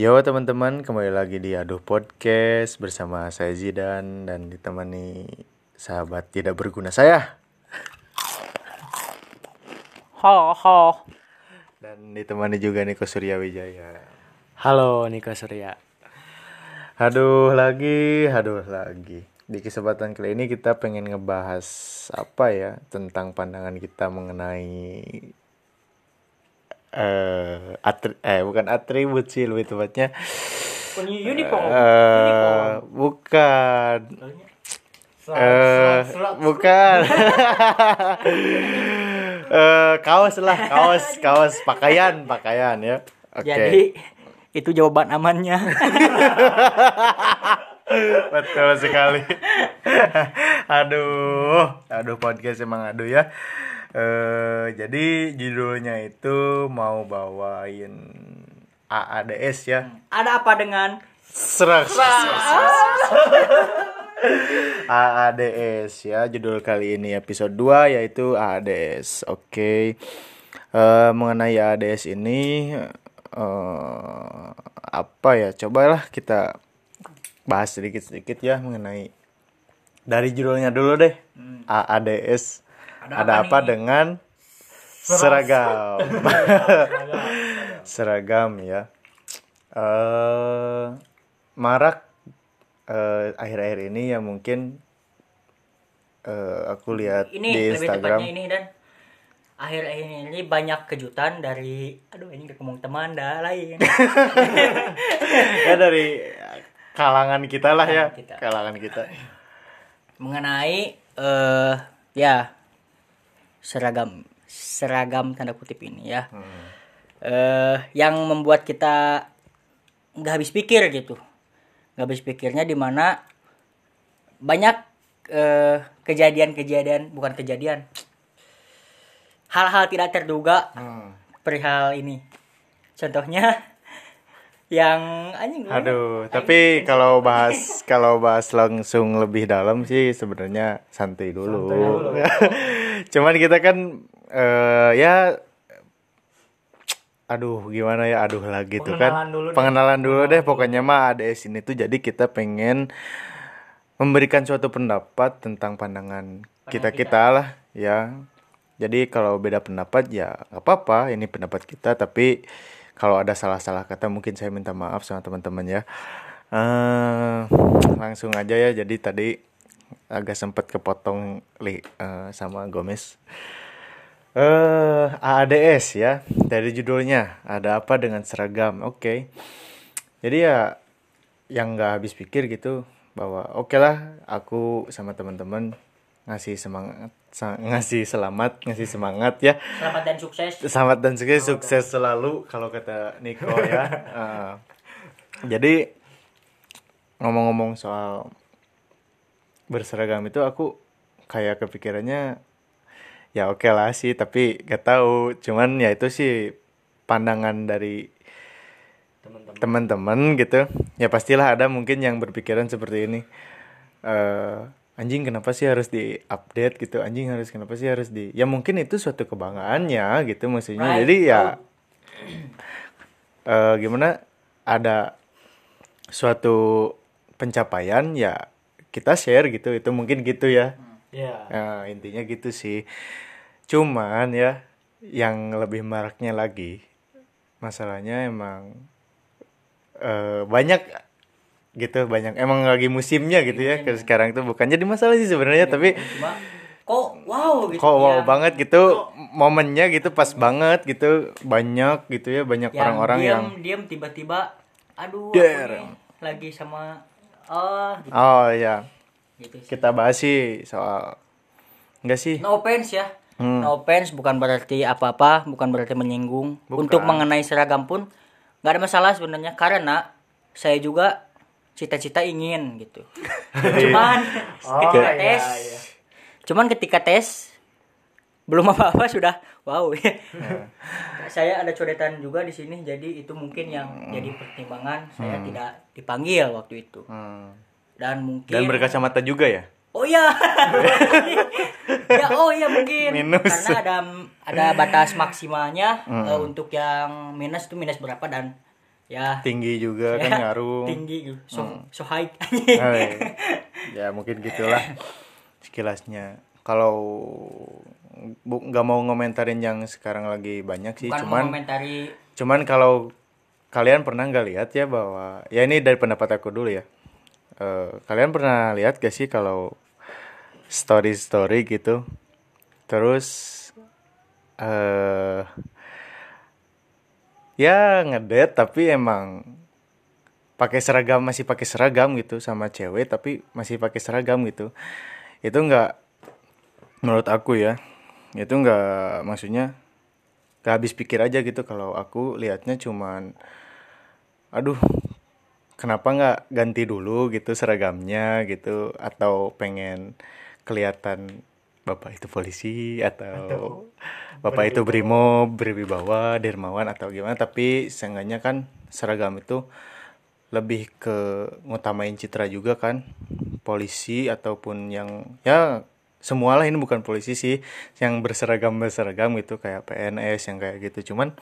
Yo teman-teman, kembali lagi di Aduh Podcast bersama saya Zidan dan ditemani sahabat tidak berguna saya Ho ho. dan ditemani juga Niko Surya Wijaya. Halo Niko Surya. Aduh lagi, aduh lagi. Di kesempatan kali ini kita pengen ngebahas apa ya tentang pandangan kita mengenai eh atri- eh bukan atribut sih lebih tepatnya. Uniform. eh bukan. Eh bukan. Eh kaos lah kaos kaos. Pakaian pakaian ya. Oke. Jadi itu jawaban amannya. betul sekali. Aduh. Aduh podcast emang aduh ya eh jadi judulnya itu mau bawain AADS ya. Ada apa dengan serak AADS ya judul kali ini episode 2 yaitu AADS oke. Eh, mengenai AADS ini eh apa ya? Cobalah kita bahas sedikit-sedikit ya mengenai dari judulnya dulu deh. AADS ada, apa, dengan seragam. seragam? Ya. Eh marak eh, akhir-akhir ini ya mungkin eh, aku lihat ini di Instagram. ini dan. Akhir ini banyak kejutan dari aduh ini ngomong teman dah lain. ya dari kalangan kita lah ya. Kalangan kita. kalangan kita. Mengenai eh ya seragam seragam tanda kutip ini ya. Eh yang membuat kita nggak habis pikir gitu. Nggak habis pikirnya di mana banyak eh, kejadian-kejadian bukan kejadian. Hal-hal tidak terduga Hmm. perihal ini. Contohnya yang anjing Aduh, tapi kalau bahas kalau bahas langsung lebih dalam sih sebenarnya santai dulu. Cuman kita kan eh, ya aduh gimana ya aduh lagi tuh kan. Dulu deh. pengenalan dulu deh. Pokoknya mah ADS ini tuh jadi kita pengen memberikan suatu pendapat tentang pandangan kita. kita lah ya. Jadi kalau beda pendapat ya nggak apa-apa. Ini pendapat kita. Tapi kalau ada salah-salah kata mungkin saya minta maaf sama teman-teman ya. Eh langsung aja ya. Jadi tadi agak sempat kepotong li eh, sama Gomez. Eh AADS ya dari judulnya. Ada apa dengan seragam? Oke. Jadi ya yang nggak habis pikir gitu bahwa oke lah aku sama teman-teman ngasih semangat ngasih selamat ngasih semangat ya. Selamat dan sukses. Selamat dan sukses sukses selalu kalau kata Niko ya. Eh, jadi ngomong-ngomong soal berseragam itu aku kayak kepikirannya ya oke lah sih tapi gak tahu. Cuman ya itu sih pandangan dari teman-teman. gitu. Ya pastilah ada mungkin yang berpikiran seperti ini. Eh anjing kenapa sih harus diupdate gitu? Anjing harus kenapa sih harus di? Ya mungkin itu suatu kebanggaannya gitu maksudnya. Right. jadi ya eh gimana? Ada suatu pencapaian ya kita share gitu itu mungkin gitu ya ya Ya, intinya gitu sih. Cuman ya yang lebih maraknya lagi masalahnya emang eh, banyak gitu banyak emang lagi musimnya gitu ya ke sekarang tuh bukan jadi masalah sih sebenarnya tapi cuma kok wow gitu kok wow ya. banget gitu momennya gitu pas banget gitu banyak gitu ya banyak orang-orang yang diem tiba-tiba aduh Der. aku nih lagi sama oh gitu, oh ya gitu sih. kita bahas sih soal enggak sih. No offense ya. Hmm. no offense bukan berarti apa-apa bukan berarti menyinggung. Bukan. untuk mengenai seragam pun nggak ada masalah sebenarnya karena saya juga cita-cita ingin gitu. Cuman ketika iya, tes cuman ketika tes belum apa-apa sudah. Wow. Saya ada codetan juga di sini jadi itu mungkin yang jadi pertimbangan. Saya tidak dipanggil waktu itu. Hmm. dan mungkin dan berkacamata juga ya? Oh iya. ya oh iya mungkin. Minus. karena ada ada batas maksimalnya eh, untuk yang minus itu minus berapa dan ya. Tinggi juga kan ngaruh. tinggi so so high. Oh, iya. ya mungkin gitulah sekilasnya. Kalau nggak mau ngomentarin yang sekarang lagi banyak sih bukan cuman mengomentari cuman kalau kalian pernah nggak lihat ya bahwa ya ini dari pendapat aku dulu ya. Eh, kalian pernah lihat gak sih kalau story story gitu? Terus eh ya ngedet tapi emang pakai seragam masih pakai seragam gitu sama cewek tapi masih pakai seragam gitu. Itu nggak menurut aku ya itu nggak maksudnya gak habis pikir aja gitu. Kalau aku liatnya cuman aduh kenapa nggak ganti dulu gitu seragamnya gitu? Atau pengen kelihatan bapak itu polisi atau bapak itu brimob berwibawa dermawan atau gimana. Tapi seenggaknya kan seragam itu lebih ke ngutamain citra juga kan polisi ataupun yang ya semualah ini bukan polisi sih yang berseragam berseragam gitu kayak PNS yang kayak gitu. Cuman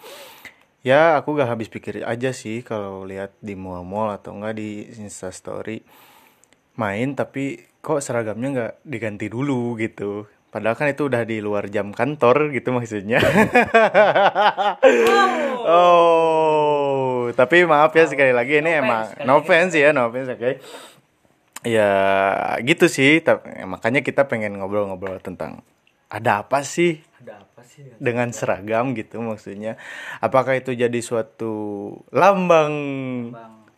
ya aku gak habis pikir aja sih kalau lihat di mall-mall atau enggak di instastory main tapi kok seragamnya nggak diganti dulu gitu. Padahal kan itu udah di luar jam kantor gitu maksudnya. Oh tapi maaf ya sekali lagi ini No emang no offense ya no offense oke ya gitu sih. Ta- makanya kita pengen ngobrol-ngobrol tentang ada apa sih? Ada apa sih? Dengan seragam gitu maksudnya. Apakah itu jadi suatu lambang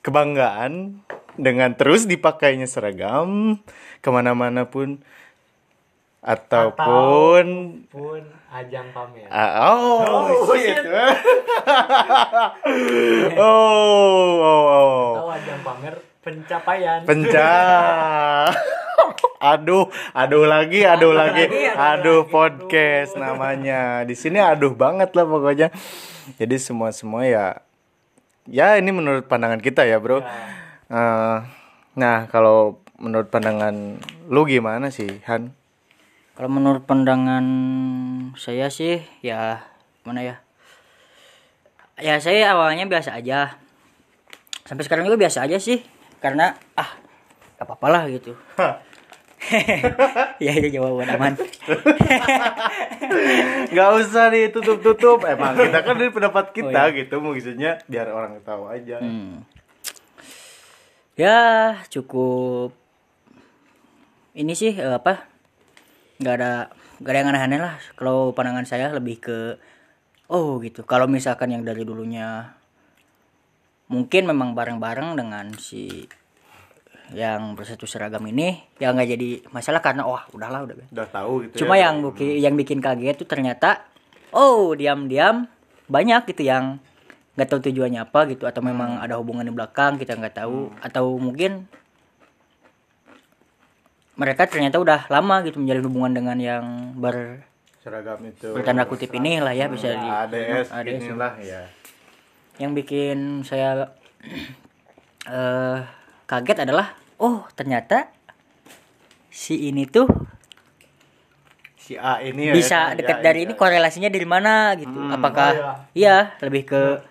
kebanggaan dengan terus dipakainya seragam ke mana-mana pun? Ataupun pun ajang pamer. Ah, oh, shit. oh, oh, oh. atau ajang pamer pencapaian Penca. aduh, aduh lagi, aduh lagi, aduh podcast namanya. Di sini aduh banget lah pokoknya. Jadi semua semua ya, ya ini menurut pandangan kita ya bro. Eh, nah kalau menurut pandangan lu gimana sih Han? Kalau menurut pandangan saya sih ya mana ya? Ya saya awalnya biasa aja. Sampai sekarang juga biasa aja sih. Karena ah gak apa-apa lah gitu. ya itu jawaban aman. Gak usah ditutup-tutup. Emang kita kan dari pendapat kita Oh, gitu maksudnya biar orang tahu aja. Hmm. Ya cukup ini sih eh, apa? nggak ada nggak ada yang aneh-aneh lah. Kalau pandangan saya lebih ke oh gitu. Kalau misalkan yang dari dulunya mungkin memang bareng-bareng dengan si yang bersatu seragam ini ya nggak jadi masalah karena wah udahlah udah Udah tahu gitu cuma ya. yang buki, yang bikin kaget tuh ternyata oh diam-diam banyak gitu yang nggak tahu tujuannya apa gitu atau memang ada hubungan di belakang kita nggak tahu atau mungkin mereka ternyata udah lama gitu menjalin hubungan dengan yang ber seragam itu. bertanda kutip ini lah ya bisa di ADS, ADS. inilah ya. Yang bikin saya eh kaget adalah oh ternyata si ini tuh Si A ini ya. bisa ya, dekat ya, dari ya. ini korelasinya dari mana gitu. Apakah oh iya. lebih ke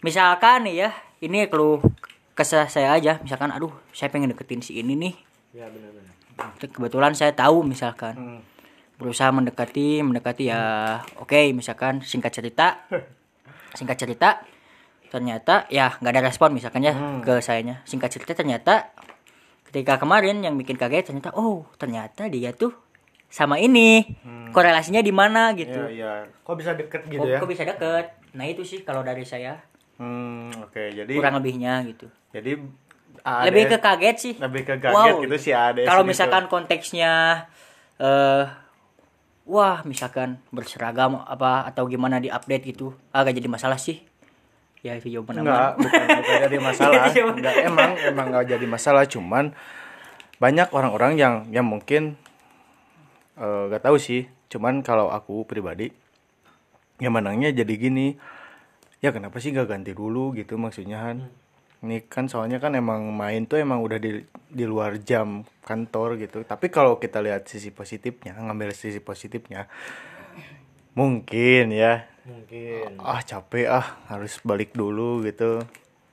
misalkan nih ya ini keluh kesah saya aja. Misalkan aduh saya pengen deketin si ini nih. Ya benar-benar. Kebetulan saya tahu misalkan. Hmm. berusaha mendekati mendekati ya oke misalkan singkat cerita. Singkat cerita ternyata ya nggak ada respon misalkan ya Hmm. ke sayanya singkat cerita ternyata ketika kemarin yang bikin kaget ternyata oh ternyata dia tuh sama ini korelasinya di mana gitu Hmm. Iya, iya. Kok bisa deket gitu kok, ya? kok bisa deket nah itu sih kalau dari saya Hmm, oke. Jadi kurang lebihnya gitu jadi ADS, lebih ke kaget sih lebih ke kaget Wow, gitu si ADS. kalau gitu. misalkan konteksnya eh wah misalkan berseragam apa atau gimana di update gitu agak jadi masalah sih ya itu jawaban enggak, aman bukan, bukan jadi masalah. Enggak, emang emang enggak jadi masalah, cuman banyak orang-orang yang yang mungkin nggak tahu sih. Cuman kalau aku pribadi yang menangnya jadi gini. Ya kenapa sih nggak ganti dulu gitu maksudnya Han? Ini kan soalnya kan emang main tuh emang udah di di luar jam kantor gitu. Tapi kalau kita lihat sisi positifnya, ngambil sisi positifnya, mungkin ya mungkin. Ah capek ah harus balik dulu gitu.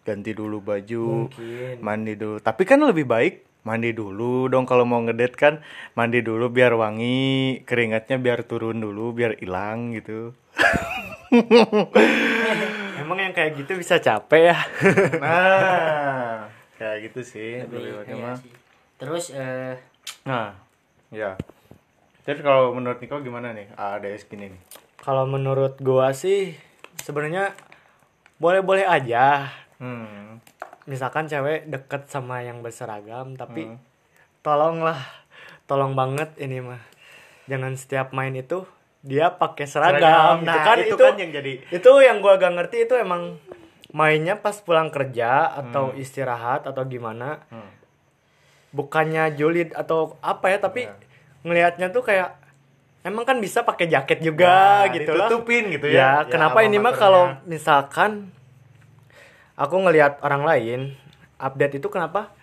Ganti dulu baju Mungkin. mandi dulu. Tapi kan lebih baik mandi dulu dong kalau mau ngedate kan. Mandi dulu biar wangi keringatnya biar turun dulu biar hilang gitu. Emang yang kayak gitu bisa capek ya? nah kayak gitu sih Lebih- iya sih. terus eh, nah ya terus kalau menurut Niko gimana nih? ADS gini nih Kalau menurut gua sih sebenarnya boleh-boleh aja. hmm. Misalkan cewek deket sama yang berseragam, tapi Hmm. tolonglah, tolong banget ini mah. Jangan setiap main itu dia pakai seragam. Nah, itu kan itu itu, kan yang jadi itu yang gua gak ngerti itu emang mainnya pas pulang kerja atau istirahat atau gimana. Hmm. Bukannya julid atau apa ya, tapi Ya. ngelihatnya tuh kayak emang kan bisa pakai jaket juga Nah, gitu lah. ditutupin gitu Ya, ya. kenapa Ya, ini mah kalau misalkan aku ngelihat orang lain update itu kenapa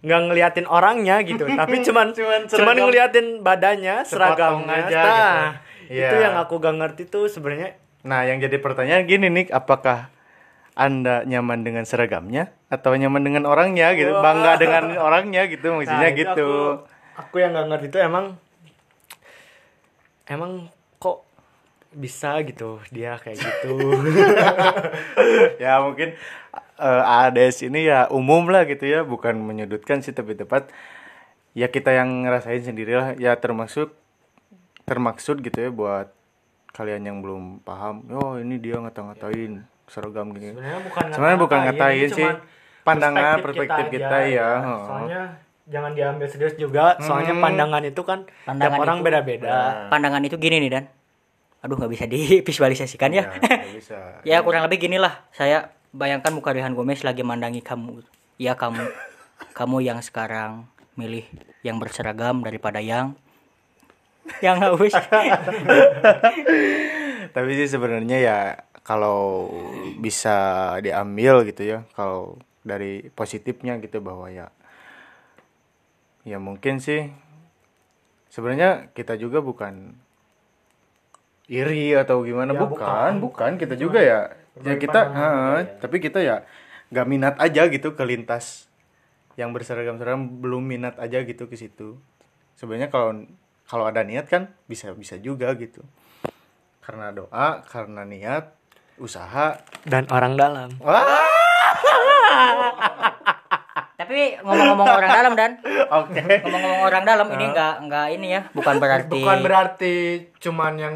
nggak ngeliatin orangnya gitu, tapi cuman Cuman cuman, ngeliatin badannya, seragamnya. aja Nah, gitu. itu Iya. yang aku gak ngerti tuh sebenarnya Nah, yang jadi pertanyaan gini nih, apakah Anda nyaman dengan seragamnya atau nyaman dengan orangnya gitu? Wah. Bangga dengan orangnya gitu, maksudnya Nah, itu gitu. Aku, aku yang nggak ngerti itu emang emang kok bisa gitu dia kayak gitu. ya mungkin eh, ADS ini ya umum lah gitu ya, bukan menyudutkan sih tapi tepat ya kita yang ngerasain sendirilah ya termasuk termaksud gitu ya buat kalian yang belum paham. Oh, ini dia ngata-ngatain seragam gini. Sebenarnya bukan Sebenarnya bukan ngatain sih. Pandangan perspektif aja, kita, ya. Oh. Soalnya jangan diambil serius juga. Soalnya Hmm. pandangan itu kan Pandangan tiap orang beda-beda. pandangan itu gini nih dan aduh nggak bisa divisualisasikan ya Ya, bisa. ya kurang lebih gini lah saya bayangkan muka Rihan Gomez lagi mandangi kamu ya kamu kamu yang sekarang milih yang berseragam daripada yang yang haus Tapi sih sebenarnya ya kalau bisa diambil gitu ya, kalau dari positifnya gitu bahwa ya ya mungkin sih sebenarnya kita juga bukan iri atau gimana Ya, bukan, bukan. bukan, kita juga ya ya kita heeh, ya. tapi kita ya nggak minat aja gitu ke lintas yang berseragam-seragam belum minat aja gitu ke situ. Sebenarnya kalau kalau ada niat kan bisa bisa juga gitu. Karena doa, karena niat, usaha. Dan orang dalam. Wah, tapi ngomong-ngomong orang dalam dan oke. ngomong-ngomong orang dalam ini nggak nggak ini ya bukan berarti Bukan berarti cuman yang